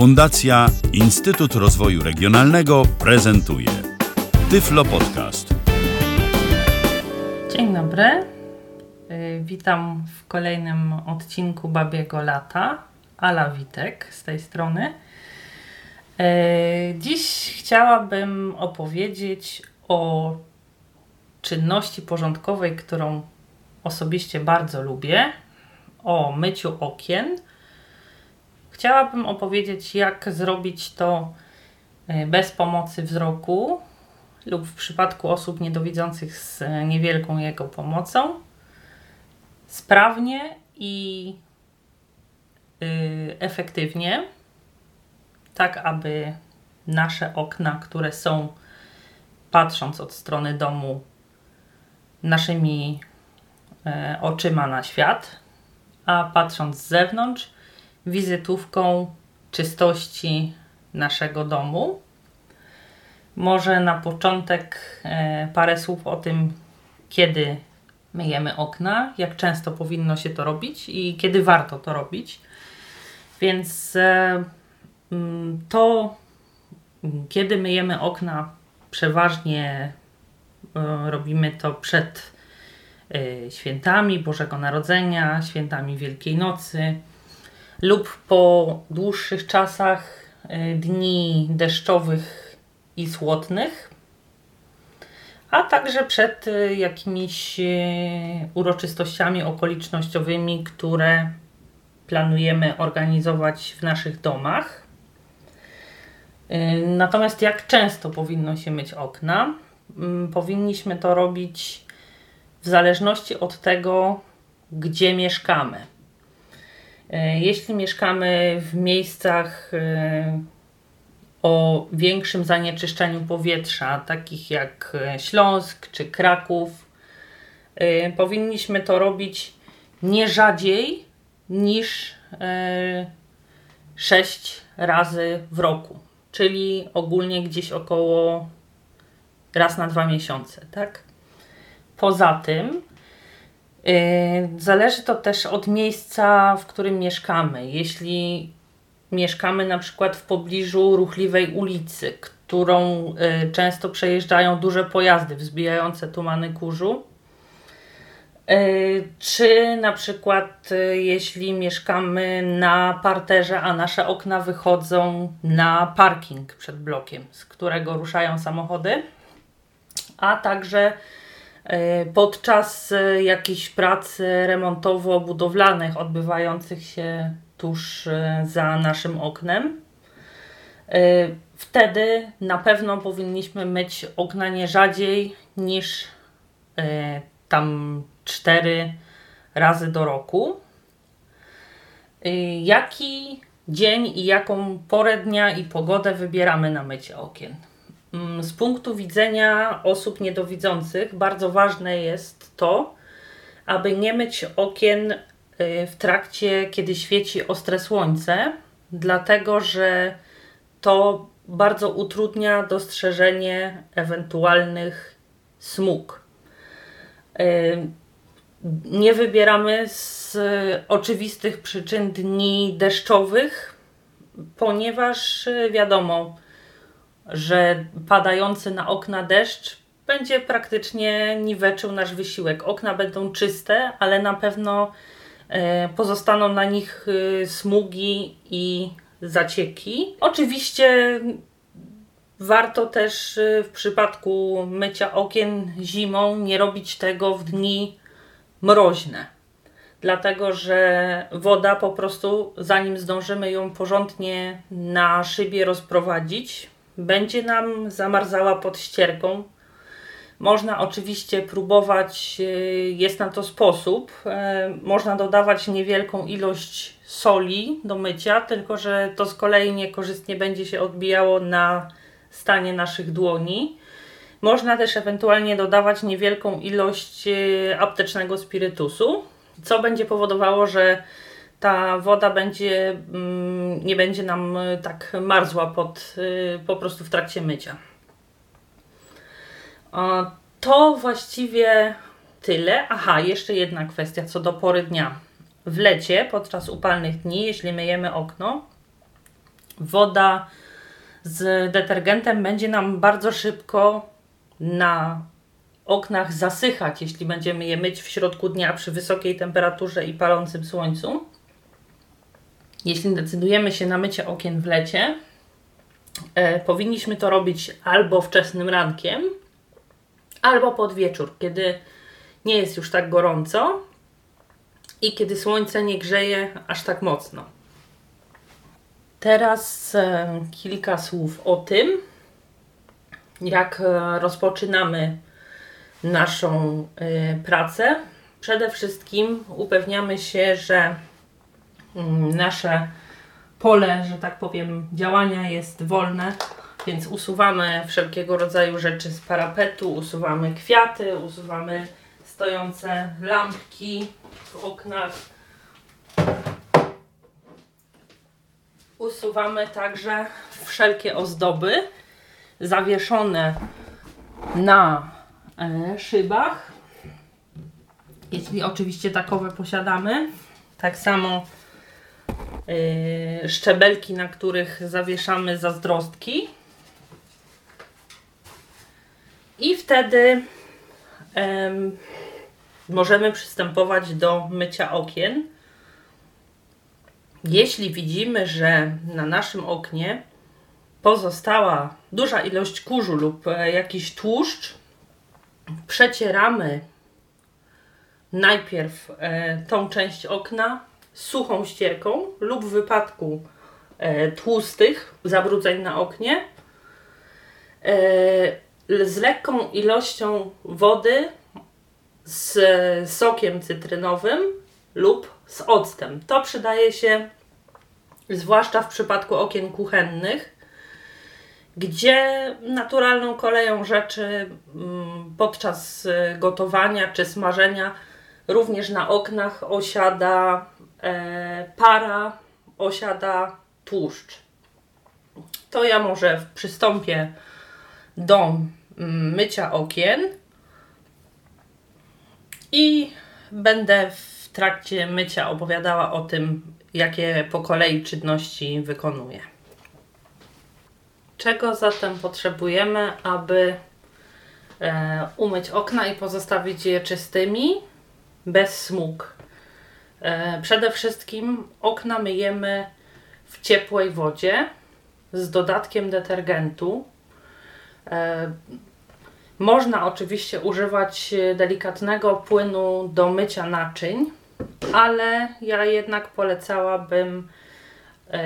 Fundacja Instytut Rozwoju Regionalnego prezentuje Tyflo Podcast. Dzień dobry. Y, Witam w kolejnym odcinku Babiego Lata. Ala Witek z tej strony. Y, Dziś chciałabym opowiedzieć o czynności porządkowej, którą osobiście bardzo lubię, o myciu okien. Chciałabym opowiedzieć, jak zrobić to y, bez pomocy wzroku lub w przypadku osób niedowidzących z niewielką jego pomocą, sprawnie i y, efektywnie, tak aby nasze okna, które są patrząc od strony domu naszymi e, oczyma na świat, a patrząc z zewnątrz, wizytówką czystości naszego domu. Może na początek e, parę słów o tym, kiedy myjemy okna, jak często powinno się to robić i kiedy warto to robić. Więc e, mm, to, mm, kiedy myjemy okna, przeważnie e, robimy to przed świętami Bożego Narodzenia, świętami Wielkiej Nocy lub po dłuższych czasach e, dni deszczowych i słotnych, a także przed e, jakimiś e, uroczystościami okolicznościowymi, które planujemy organizować w naszych domach. Natomiast jak często powinno się myć okna? Mm, Powinniśmy to robić w zależności od tego, gdzie mieszkamy. E, Jeśli mieszkamy w miejscach e, o większym zanieczyszczeniu powietrza, takich jak e, Śląsk czy Kraków, powinniśmy to robić nie rzadziej niż e, 6 razy w roku, czyli ogólnie gdzieś około raz na dwa miesiące, tak? Poza tym Zależy to też od miejsca, w którym mieszkamy. Jeśli mieszkamy na przykład w pobliżu ruchliwej ulicy, którą yy, często przejeżdżają duże pojazdy wzbijające tumany kurzu, yy, czy na przykład jeśli mieszkamy na parterze, a nasze okna wychodzą na parking przed blokiem, z którego ruszają samochody, a także podczas e, jakichś prac e, remontowo-budowlanych odbywających się tuż e, za naszym oknem. E, Wtedy na pewno powinniśmy myć okna nie rzadziej niż e, tam 4 razy do roku. E, Jaki dzień i jaką porę dnia i pogodę wybieramy na mycie okien? Mm, Z punktu widzenia osób niedowidzących bardzo ważne jest to, aby nie myć okien y, w trakcie, kiedy świeci ostre słońce, dlatego że to bardzo utrudnia dostrzeżenie ewentualnych smug. Y, Nie wybieramy z oczywistych przyczyn dni deszczowych, ponieważ y, wiadomo, że padający na okna deszcz będzie praktycznie niweczył nasz wysiłek. Okna będą czyste, ale na pewno e, pozostaną na nich e, smugi i zacieki. Oczywiście warto też e, w przypadku mycia okien zimą nie robić tego w dni mroźne. Dlatego, że woda po prostu, zanim zdążymy ją porządnie na szybie rozprowadzić, będzie nam zamarzała pod ścierką. Można oczywiście próbować, y, jest na to sposób. e, Można dodawać niewielką ilość soli do mycia, tylko że to z kolei niekorzystnie będzie się odbijało na stanie naszych dłoni. Można też ewentualnie dodawać niewielką ilość y, aptecznego spirytusu, co będzie powodowało, że ta woda będzie, mm, nie będzie nam y, tak marzła pod, y, po prostu w trakcie mycia. To właściwie tyle. Aha, jeszcze jedna kwestia co do pory dnia. W lecie, podczas upalnych dni, jeśli myjemy okno, woda z detergentem będzie nam bardzo szybko na oknach zasychać, jeśli będziemy je myć w środku dnia przy wysokiej temperaturze i palącym słońcu. Jeśli decydujemy się na mycie okien w lecie, e, powinniśmy to robić albo wczesnym rankiem, albo pod wieczór, kiedy nie jest już tak gorąco i kiedy słońce nie grzeje aż tak mocno. Teraz e, kilka słów o tym, jak e, rozpoczynamy naszą pracę. Przede wszystkim upewniamy się, że nasze pole, że tak powiem, działania jest wolne, więc usuwamy wszelkiego rodzaju rzeczy z parapetu, usuwamy kwiaty, usuwamy stojące lampki w oknach. Usuwamy także wszelkie ozdoby zawieszone na e, szybach. Jeśli oczywiście takowe posiadamy. Tak samo szczebelki, na których zawieszamy zazdrostki. I wtedy możemy przystępować do mycia okien. Jeśli widzimy, że na naszym oknie pozostała duża ilość kurzu lub e, jakiś tłuszcz, przecieramy najpierw e, tą część okna suchą ścierką lub w wypadku e, tłustych zabrudzeń na oknie z lekką ilością wody z sokiem cytrynowym lub z octem. To przydaje się zwłaszcza w przypadku okien kuchennych, gdzie naturalną koleją rzeczy mm, podczas gotowania czy smażenia również na oknach osiada e, para, osiada tłuszcz. To ja może przystąpię do mm, mycia okien i będę w trakcie mycia opowiadała o tym, jakie po kolei czynności wykonuję. Czego zatem potrzebujemy, aby e, umyć okna i pozostawić je czystymi, bez smug? E, przede wszystkim okna myjemy w ciepłej wodzie z dodatkiem detergentu. E, można oczywiście używać delikatnego płynu do mycia naczyń, ale ja jednak polecałabym e,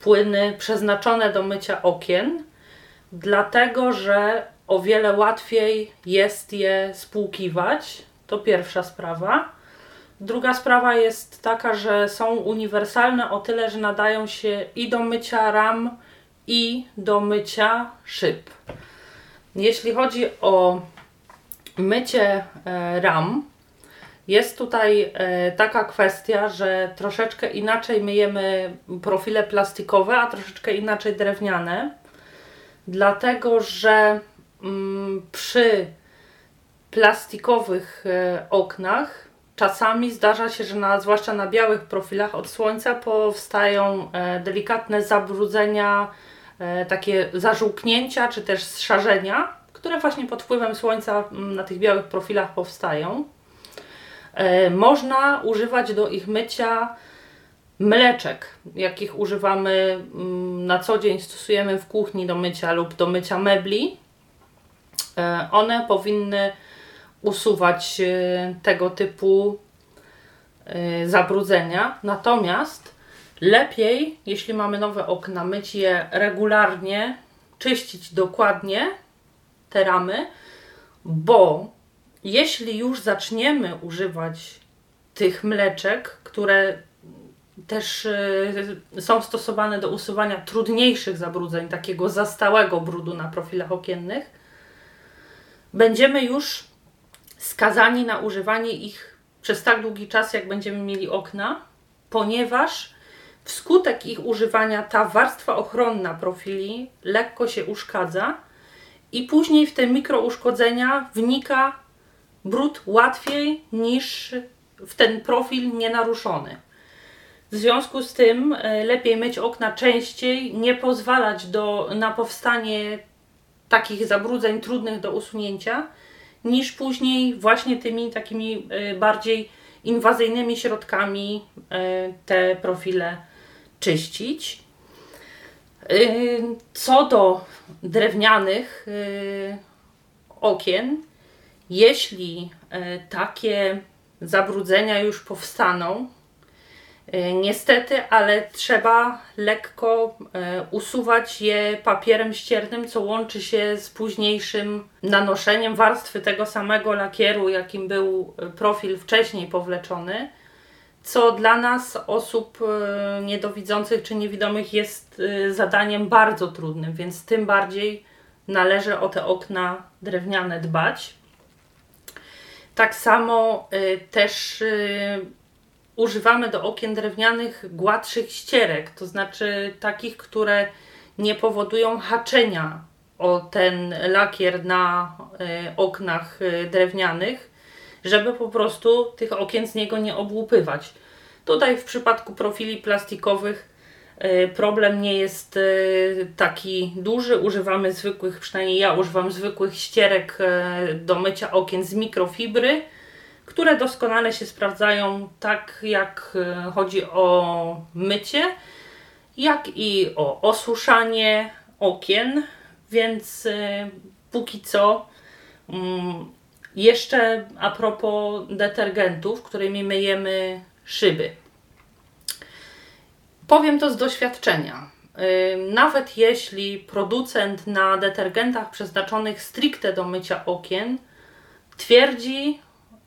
płyny przeznaczone do mycia okien, dlatego że o wiele łatwiej jest je spłukiwać. To pierwsza sprawa. Druga sprawa jest taka, że są uniwersalne o tyle, że nadają się i do mycia ram, i do mycia szyb. Jeśli chodzi o mycie e, ram, jest tutaj e, taka kwestia, że troszeczkę inaczej myjemy profile plastikowe, a troszeczkę inaczej drewniane, dlatego że mm, przy plastikowych e, oknach czasami zdarza się, że na, zwłaszcza na białych profilach od słońca powstają delikatne zabrudzenia E, takie zażółknięcia czy też zszarzenia, które właśnie pod wpływem słońca mm, na tych białych profilach powstają. E, można używać do ich mycia mleczek, jakich używamy mm, na co dzień, stosujemy w kuchni do mycia lub do mycia mebli. E, one powinny usuwać tego typu zabrudzenia. Natomiast Lepiej, jeśli mamy nowe okna, myć je regularnie, czyścić dokładnie te ramy, bo jeśli już zaczniemy używać tych mleczek, które też y, są stosowane do usuwania trudniejszych zabrudzeń, takiego zastałego brudu na profilach okiennych, będziemy już skazani na używanie ich przez tak długi czas, jak będziemy mieli okna, ponieważ Wskutek ich używania ta warstwa ochronna profili lekko się uszkadza i później w te mikrouszkodzenia wnika brud łatwiej niż w ten profil nienaruszony. W związku z tym e, lepiej myć okna częściej, nie pozwalać do, na powstanie takich zabrudzeń trudnych do usunięcia, niż później właśnie tymi takimi e, bardziej inwazyjnymi środkami e, te profile czyścić. Co do drewnianych okien, jeśli takie zabrudzenia już powstaną, niestety, ale trzeba lekko e, usuwać je papierem ściernym, co łączy się z późniejszym nanoszeniem warstwy tego samego lakieru, jakim był profil wcześniej powleczony, co dla nas, osób niedowidzących czy niewidomych, jest zadaniem bardzo trudnym, więc tym bardziej należy o te okna drewniane dbać. Tak samo też używamy do okien drewnianych gładszych ścierek, to znaczy takich, które nie powodują haczenia o ten lakier na y, oknach y, drewnianych, żeby po prostu tych okien z niego nie obłupywać. Tutaj w przypadku profili plastikowych y, problem nie jest taki duży. Używamy zwykłych, przynajmniej ja używam zwykłych ścierek do mycia okien z mikrofibry które doskonale się sprawdzają tak jak e, chodzi o mycie, jak i o osuszanie okien, więc e, póki co mm, jeszcze a propos detergentów, którymi myjemy szyby. Powiem to z doświadczenia. E, nawet jeśli producent na detergentach przeznaczonych stricte do mycia okien twierdzi,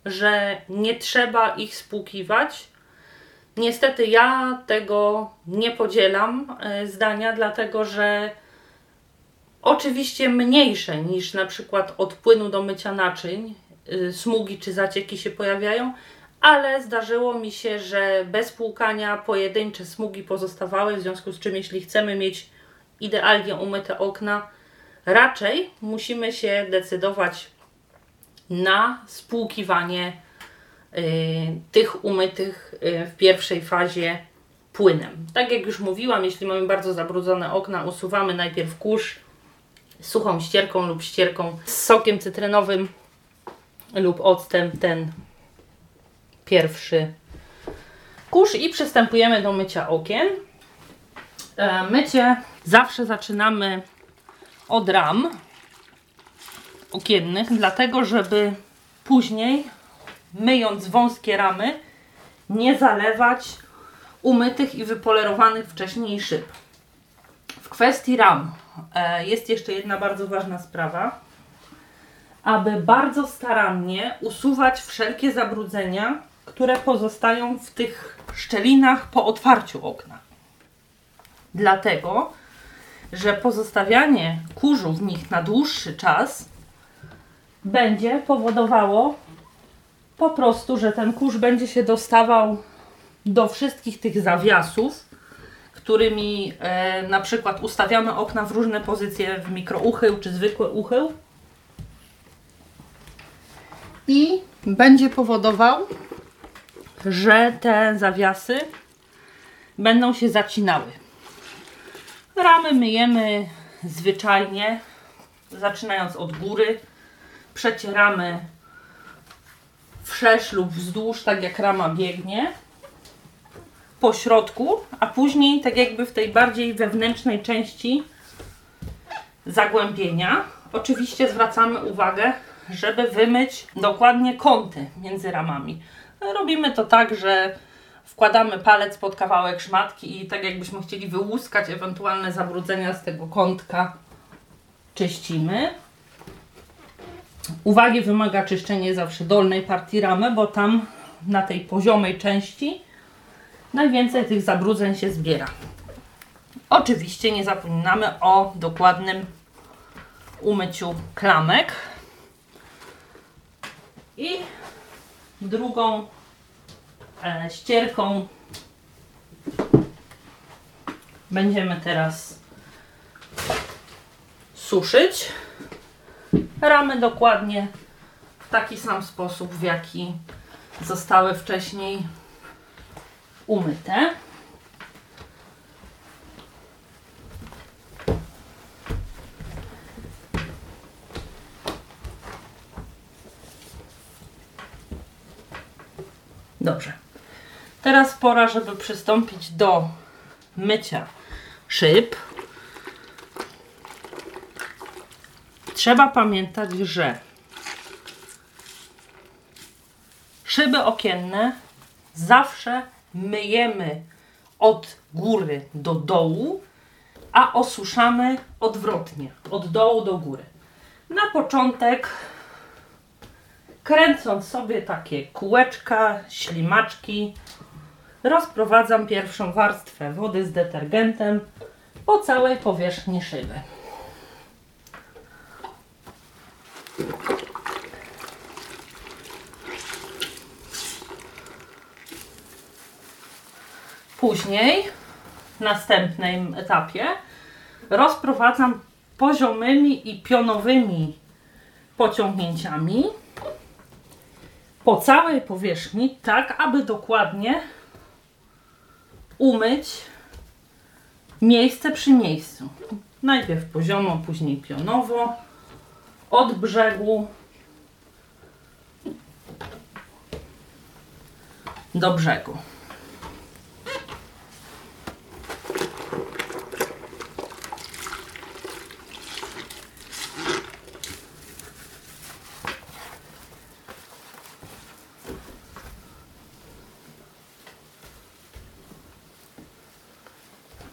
że nie trzeba ich spłukiwać. Niestety ja tego nie podzielam e, zdania, dlatego że oczywiście mniejsze niż na przykład od płynu do mycia naczyń, e, smugi czy zacieki się pojawiają, ale zdarzyło mi się, że bez płukania pojedyncze smugi pozostawały, w związku z czym jeśli chcemy mieć idealnie umyte okna, raczej musimy się decydować na spłukiwanie y, tych umytych y, w pierwszej fazie płynem. Tak jak już mówiłam, jeśli mamy bardzo zabrudzone okna, usuwamy najpierw kurz suchą ścierką lub ścierką z sokiem cytrynowym lub octem ten pierwszy kurz i przystępujemy do mycia okien. E, mycie zawsze zaczynamy od ram okiennych, dlatego żeby później, myjąc wąskie ramy, nie zalewać umytych i wypolerowanych wcześniej szyb. W kwestii ram e, jest jeszcze jedna bardzo ważna sprawa, aby bardzo starannie usuwać wszelkie zabrudzenia, które pozostają w tych szczelinach po otwarciu okna. Dlatego, że pozostawianie kurzu w nich na dłuższy czas będzie powodowało po prostu, że ten kurz będzie się dostawał do wszystkich tych zawiasów, którymi e, na przykład ustawiamy okna w różne pozycje w mikrouchył czy zwykły uchył i będzie powodował, że te zawiasy będą się zacinały. Ramy myjemy zwyczajnie, zaczynając od góry, przecieramy wszerz lub wzdłuż, tak jak rama biegnie po środku, a później tak jakby w tej bardziej wewnętrznej części zagłębienia. Oczywiście zwracamy uwagę, żeby wymyć dokładnie kąty między ramami. Robimy to tak, że wkładamy palec pod kawałek szmatki i tak jakbyśmy chcieli wyłuskać ewentualne zabrudzenia z tego kątka czyścimy. Uwagi wymaga czyszczenie zawsze dolnej partii ramy, bo tam na tej poziomej części najwięcej tych zabrudzeń się zbiera. Oczywiście nie zapominamy o dokładnym umyciu klamek. I drugą e, ścierką będziemy teraz suszyć Ramy dokładnie w taki sam sposób, w jaki zostały wcześniej umyte. Dobrze. Teraz pora, żeby przystąpić do mycia szyb. Trzeba pamiętać, że szyby okienne zawsze myjemy od góry do dołu, a osuszamy odwrotnie, od dołu do góry. Na początek kręcąc sobie takie kółeczka, ślimaczki, rozprowadzam pierwszą warstwę wody z detergentem po całej powierzchni szyby. Później, w następnym etapie, rozprowadzam poziomymi i pionowymi pociągnięciami po całej powierzchni, tak aby dokładnie umyć miejsce przy miejscu. Najpierw poziomo, później pionowo, od brzegu do brzegu.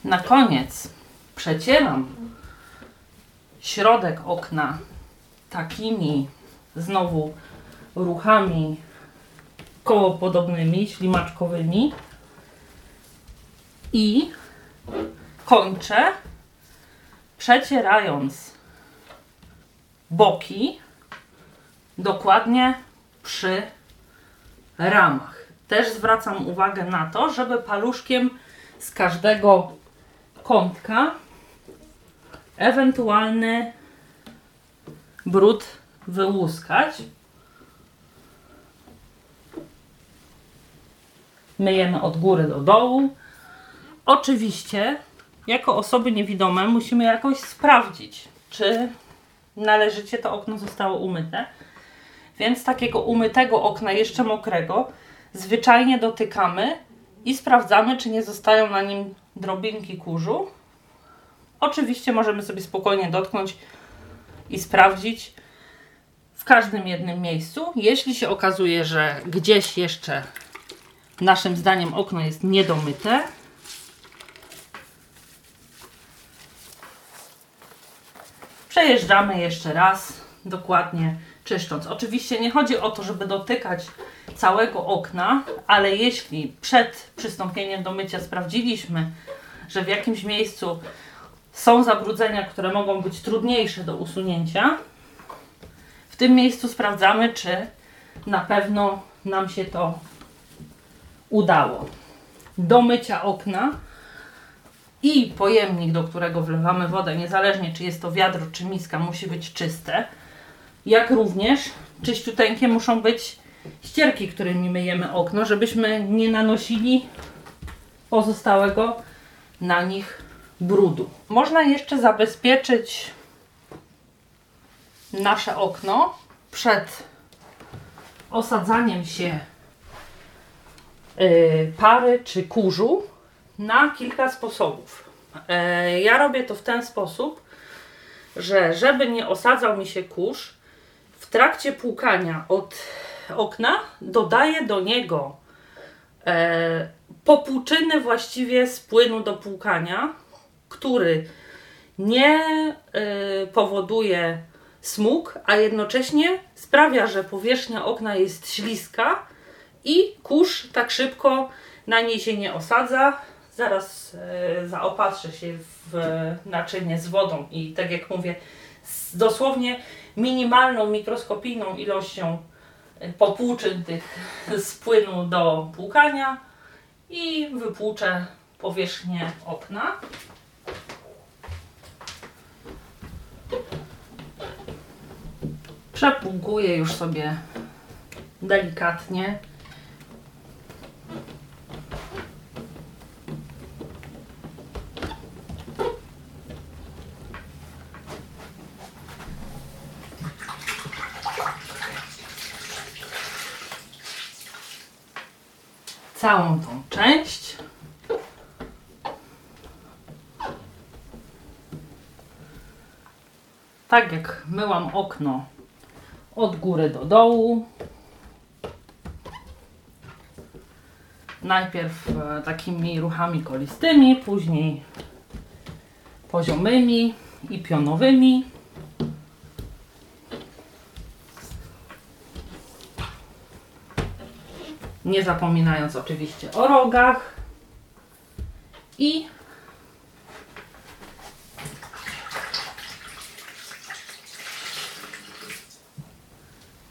Na koniec przecieram środek okna takimi znowu ruchami kołopodobnymi, ślimaczkowymi i kończę przecierając boki dokładnie przy ramach. Też zwracam uwagę na to, żeby paluszkiem z każdego kątka ewentualny brud wyłuskać. Myjemy od góry do dołu. Oczywiście, jako osoby niewidome, musimy jakoś sprawdzić, czy należycie to okno zostało umyte. Więc takiego umytego okna, jeszcze mokrego, zwyczajnie dotykamy i sprawdzamy, czy nie zostają na nim drobinki kurzu. Oczywiście możemy sobie spokojnie dotknąć i sprawdzić w każdym jednym miejscu. Jeśli się okazuje, że gdzieś jeszcze naszym zdaniem okno jest niedomyte, przejeżdżamy jeszcze raz dokładnie czyszcząc. Oczywiście nie chodzi o to, żeby dotykać całego okna, ale jeśli przed przystąpieniem do mycia sprawdziliśmy, że w jakimś miejscu są zabrudzenia, które mogą być trudniejsze do usunięcia, w tym miejscu sprawdzamy, czy na pewno nam się to udało. Do mycia okna i pojemnik, do którego wlewamy wodę, niezależnie czy jest to wiadro czy miska, musi być czyste. Jak również czyściuteńkie muszą być ścierki, którymi myjemy okno, żebyśmy nie nanosili pozostałego na nich brudu. Można jeszcze zabezpieczyć nasze okno przed osadzaniem się yy, pary czy kurzu na kilka sposobów. Yy, ja robię to w ten sposób, że żeby nie osadzał mi się kurz, w trakcie płukania od okna dodaję do niego e, popłuczyny właściwie z płynu do płukania, który nie y, powoduje smug, a jednocześnie sprawia, że powierzchnia okna jest śliska i kurz tak szybko na niej się nie osadza. Zaraz y, zaopatrzę się w naczynie z wodą i tak jak mówię, z dosłownie minimalną, mikroskopijną ilością popłuczyn tych z płynu do płukania i wypłuczę powierzchnię okna. Przepłukuję już sobie delikatnie. Całą tą część. Tak jak myłam okno od góry do dołu. Najpierw e, takimi ruchami kolistymi, później poziomymi i pionowymi. Nie zapominając oczywiście o rogach. I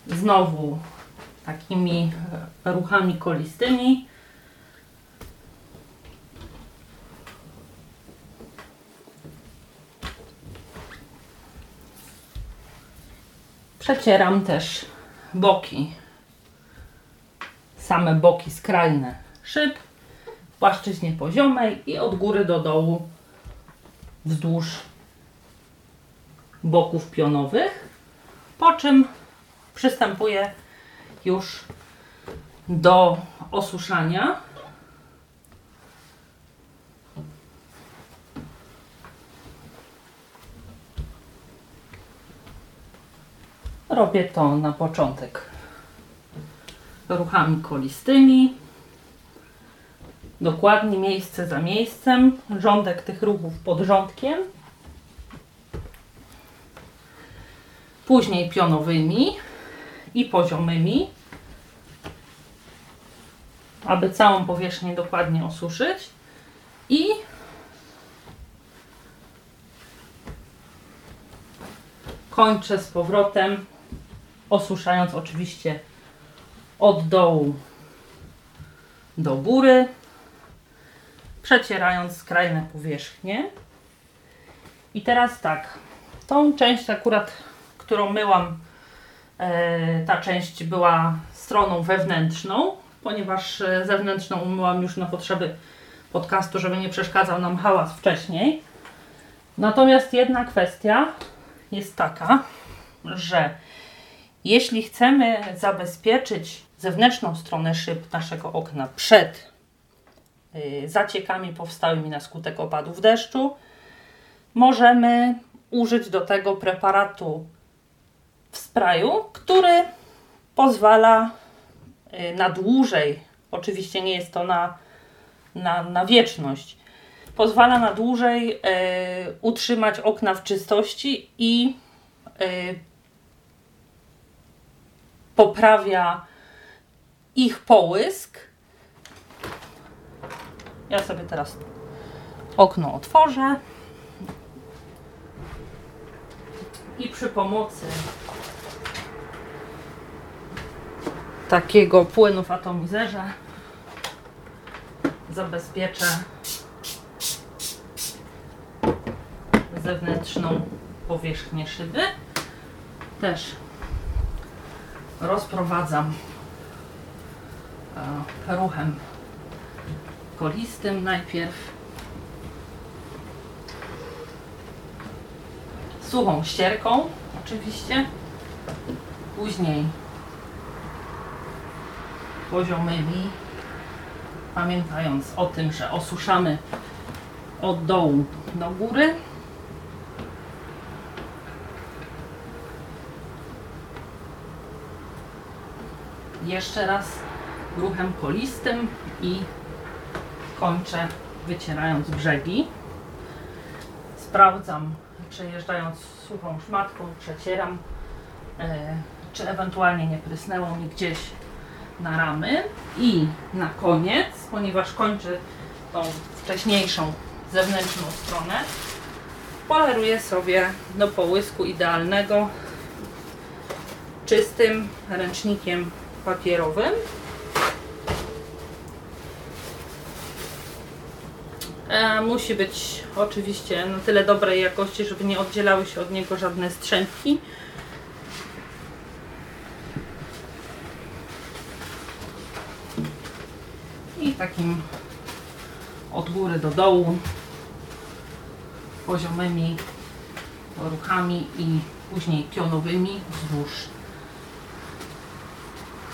znowu takimi e, ruchami kolistymi. Przecieram też boki, same boki skrajne szyb płaszczyźnie poziomej i od góry do dołu wzdłuż boków pionowych, po czym przystępuję już do osuszania. Robię to na początek ruchami kolistymi. Dokładnie miejsce za miejscem, rządek tych ruchów pod rządkiem. Później pionowymi i poziomymi, aby całą powierzchnię dokładnie osuszyć i kończę z powrotem, osuszając oczywiście od dołu do góry, przecierając skrajne powierzchnie. I teraz tak, tą część akurat, którą myłam, e, ta część była stroną wewnętrzną, ponieważ e, zewnętrzną umyłam już na potrzeby podcastu, żeby nie przeszkadzał nam hałas wcześniej. Natomiast jedna kwestia jest taka, że jeśli chcemy zabezpieczyć zewnętrzną stronę szyb naszego okna przed y, zaciekami powstałymi na skutek opadów deszczu, możemy użyć do tego preparatu w sprayu, który pozwala y, na dłużej, oczywiście nie jest to na, na, na wieczność, pozwala na dłużej y, utrzymać okna w czystości i y, poprawia ich połysk. Ja sobie teraz okno otworzę i przy pomocy takiego płynu w atomizerze zabezpieczę zewnętrzną powierzchnię szyby. Też rozprowadzam ruchem kolistym najpierw suchą ścierką oczywiście. Później poziomymi pamiętając o tym, że osuszamy od dołu do góry. Jeszcze raz ruchem kolistym i kończę wycierając brzegi. Sprawdzam, przejeżdżając suchą szmatką, przecieram, e, czy ewentualnie nie prysnęło mi gdzieś na ramy. I na koniec, ponieważ kończę tą wcześniejszą zewnętrzną stronę, poleruję sobie do połysku idealnego czystym ręcznikiem papierowym. E, musi być oczywiście na tyle dobrej jakości, żeby nie oddzielały się od niego żadne strzępki. I takim od góry do dołu poziomymi ruchami i później pionowymi wzdłuż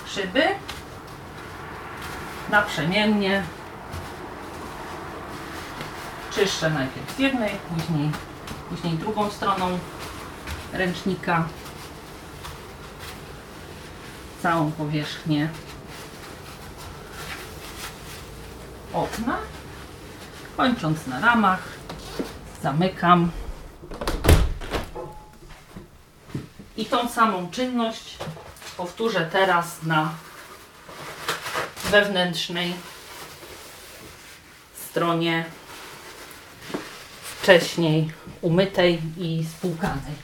szyby. naprzemiennie. Czyszczę najpierw z jednej, później, później drugą stroną ręcznika. Całą powierzchnię. Okna, kończąc na ramach, zamykam. I tą samą czynność powtórzę teraz na wewnętrznej stronie wcześniej umytej i spłukanej.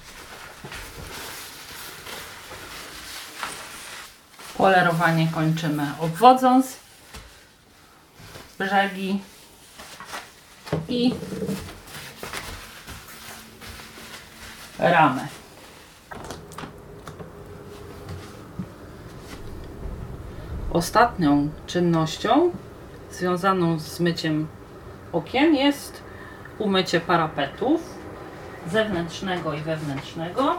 Polerowanie kończymy obwodząc brzegi i ramę. Ostatnią czynnością związaną z myciem okien jest umycie parapetów zewnętrznego i wewnętrznego.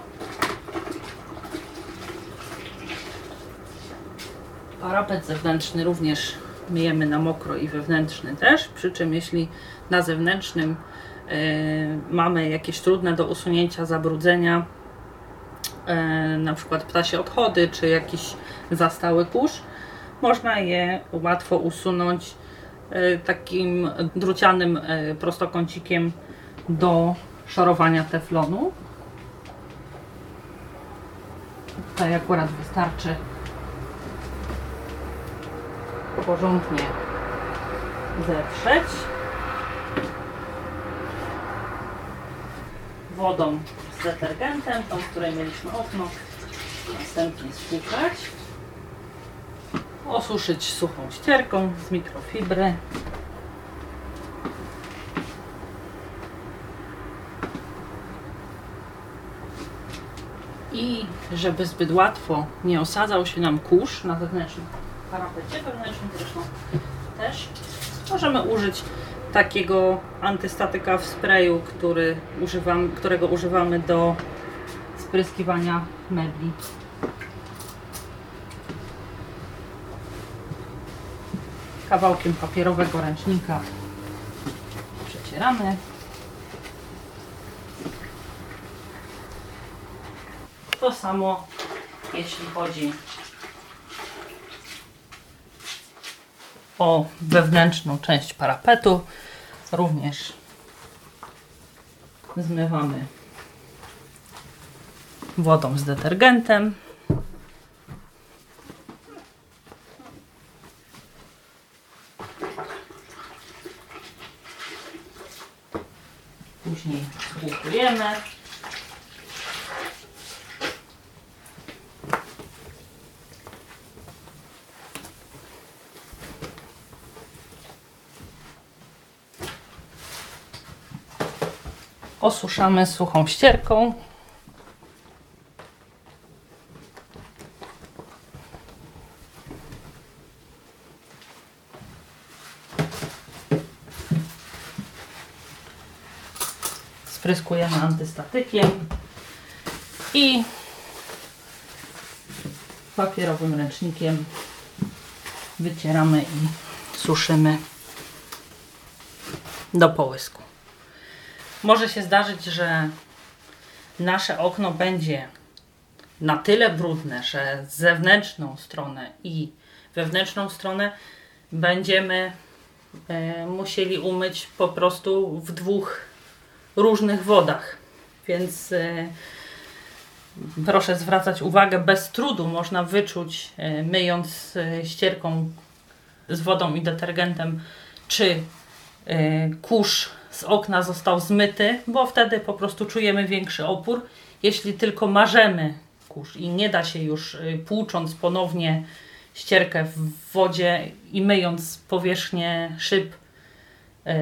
Parapet zewnętrzny również myjemy na mokro i wewnętrzny też, przy czym jeśli na zewnętrznym y, mamy jakieś trudne do usunięcia zabrudzenia, y, na przykład ptasie odchody czy jakiś zastały kurz, można je łatwo usunąć takim drucianym y, prostokącikiem do szorowania teflonu. Tutaj akurat wystarczy porządnie zewrzeć wodą z detergentem, tą, w której mieliśmy okno, następnie spłukać, osuszyć suchą ścierką z mikrofibry. I żeby zbyt łatwo nie osadzał się nam kurz na zewnętrznym parapecie wewnętrznym też, możemy użyć takiego antystatyka w sprayu, który używam, którego używamy do spryskiwania mebli. Kawałkiem papierowego ręcznika przecieramy. To samo jeśli chodzi o wewnętrzną część parapetu. Również zmywamy wodą z detergentem. Później spłukujemy. Osuszamy suchą ścierką. Spryskujemy antystatykiem i papierowym ręcznikiem wycieramy i suszymy do połysku. Może się zdarzyć, że nasze okno będzie na tyle brudne, że zewnętrzną stronę i wewnętrzną stronę będziemy e, musieli umyć po prostu w dwóch różnych wodach. Więc e, proszę zwracać uwagę, bez trudu można wyczuć, e, myjąc ścierką z wodą i detergentem, czy kurz z okna został zmyty, bo wtedy po prostu czujemy większy opór. Jeśli tylko marzemy kurz i nie da się już y, płucząc ponownie ścierkę w wodzie i myjąc powierzchnię szyb yy,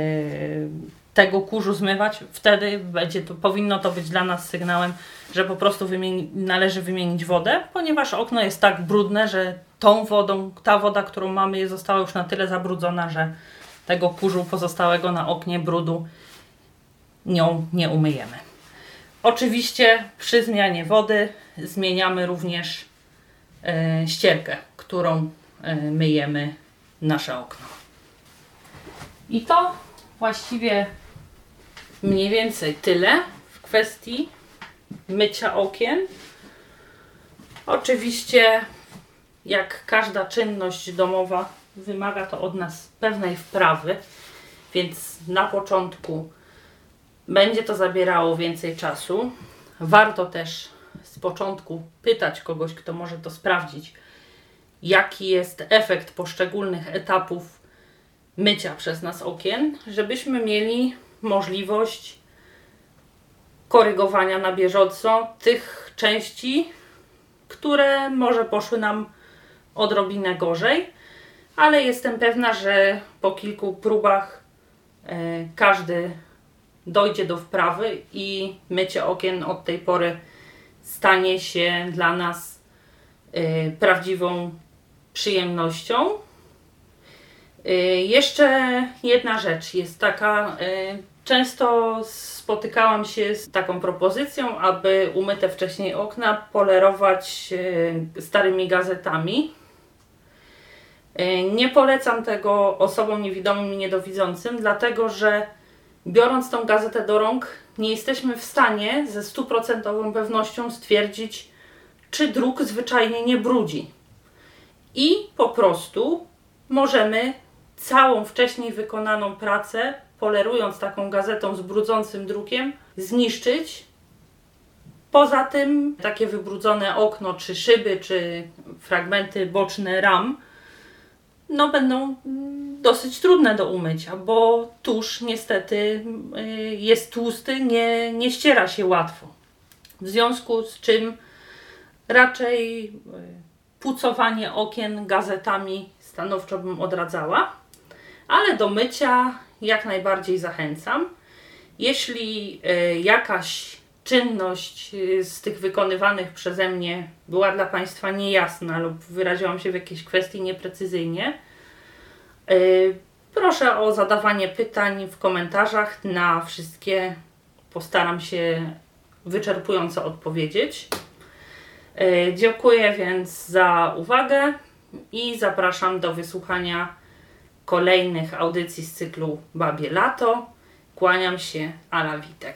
tego kurzu zmywać, wtedy będzie to, powinno to być dla nas sygnałem, że po prostu wymieni, należy wymienić wodę, ponieważ okno jest tak brudne, że tą wodą, ta woda, którą mamy, została już na tyle zabrudzona, że tego kurzu pozostałego na oknie brudu nią nie umyjemy. Oczywiście przy zmianie wody zmieniamy również e, ścierkę, którą e, myjemy nasze okno. I to właściwie mniej więcej tyle w kwestii mycia okien. Oczywiście, jak każda czynność domowa, wymaga to od nas pewnej wprawy, więc na początku będzie to zabierało więcej czasu. Warto też z początku pytać kogoś, kto może to sprawdzić, jaki jest efekt poszczególnych etapów mycia przez nas okien, żebyśmy mieli możliwość korygowania na bieżąco tych części, które może poszły nam odrobinę gorzej, ale jestem pewna, że po kilku próbach e, każdy dojdzie do wprawy i mycie okien od tej pory stanie się dla nas y, prawdziwą przyjemnością. Y, jeszcze jedna rzecz jest taka. Często spotykałam się z taką propozycją, aby umyte wcześniej okna polerować starymi gazetami. Nie polecam tego osobom niewidomym i niedowidzącym, dlatego że biorąc tą gazetę do rąk, nie jesteśmy w stanie ze stuprocentową pewnością stwierdzić, czy druk zwyczajnie nie brudzi. I po prostu możemy całą wcześniej wykonaną pracę, polerując taką gazetą z brudzącym drukiem, zniszczyć. Poza tym takie wybrudzone okno, czy szyby, czy fragmenty boczne ram no, będą mm, dosyć trudne do umycia, bo tusz niestety y, jest tłusty, nie, nie ściera się łatwo. W związku z czym raczej y, pucowanie okien gazetami stanowczo bym odradzała, ale do mycia jak najbardziej zachęcam. Jeśli y, jakaś czynność z tych wykonywanych przeze mnie była dla Państwa niejasna lub wyraziłam się w jakiejś kwestii nieprecyzyjnie, y, proszę o zadawanie pytań w komentarzach. Na wszystkie postaram się wyczerpująco odpowiedzieć. Y, dziękuję więc za uwagę i zapraszam do wysłuchania kolejnych audycji z cyklu Babie Lato. Kłaniam się, Ala Witek.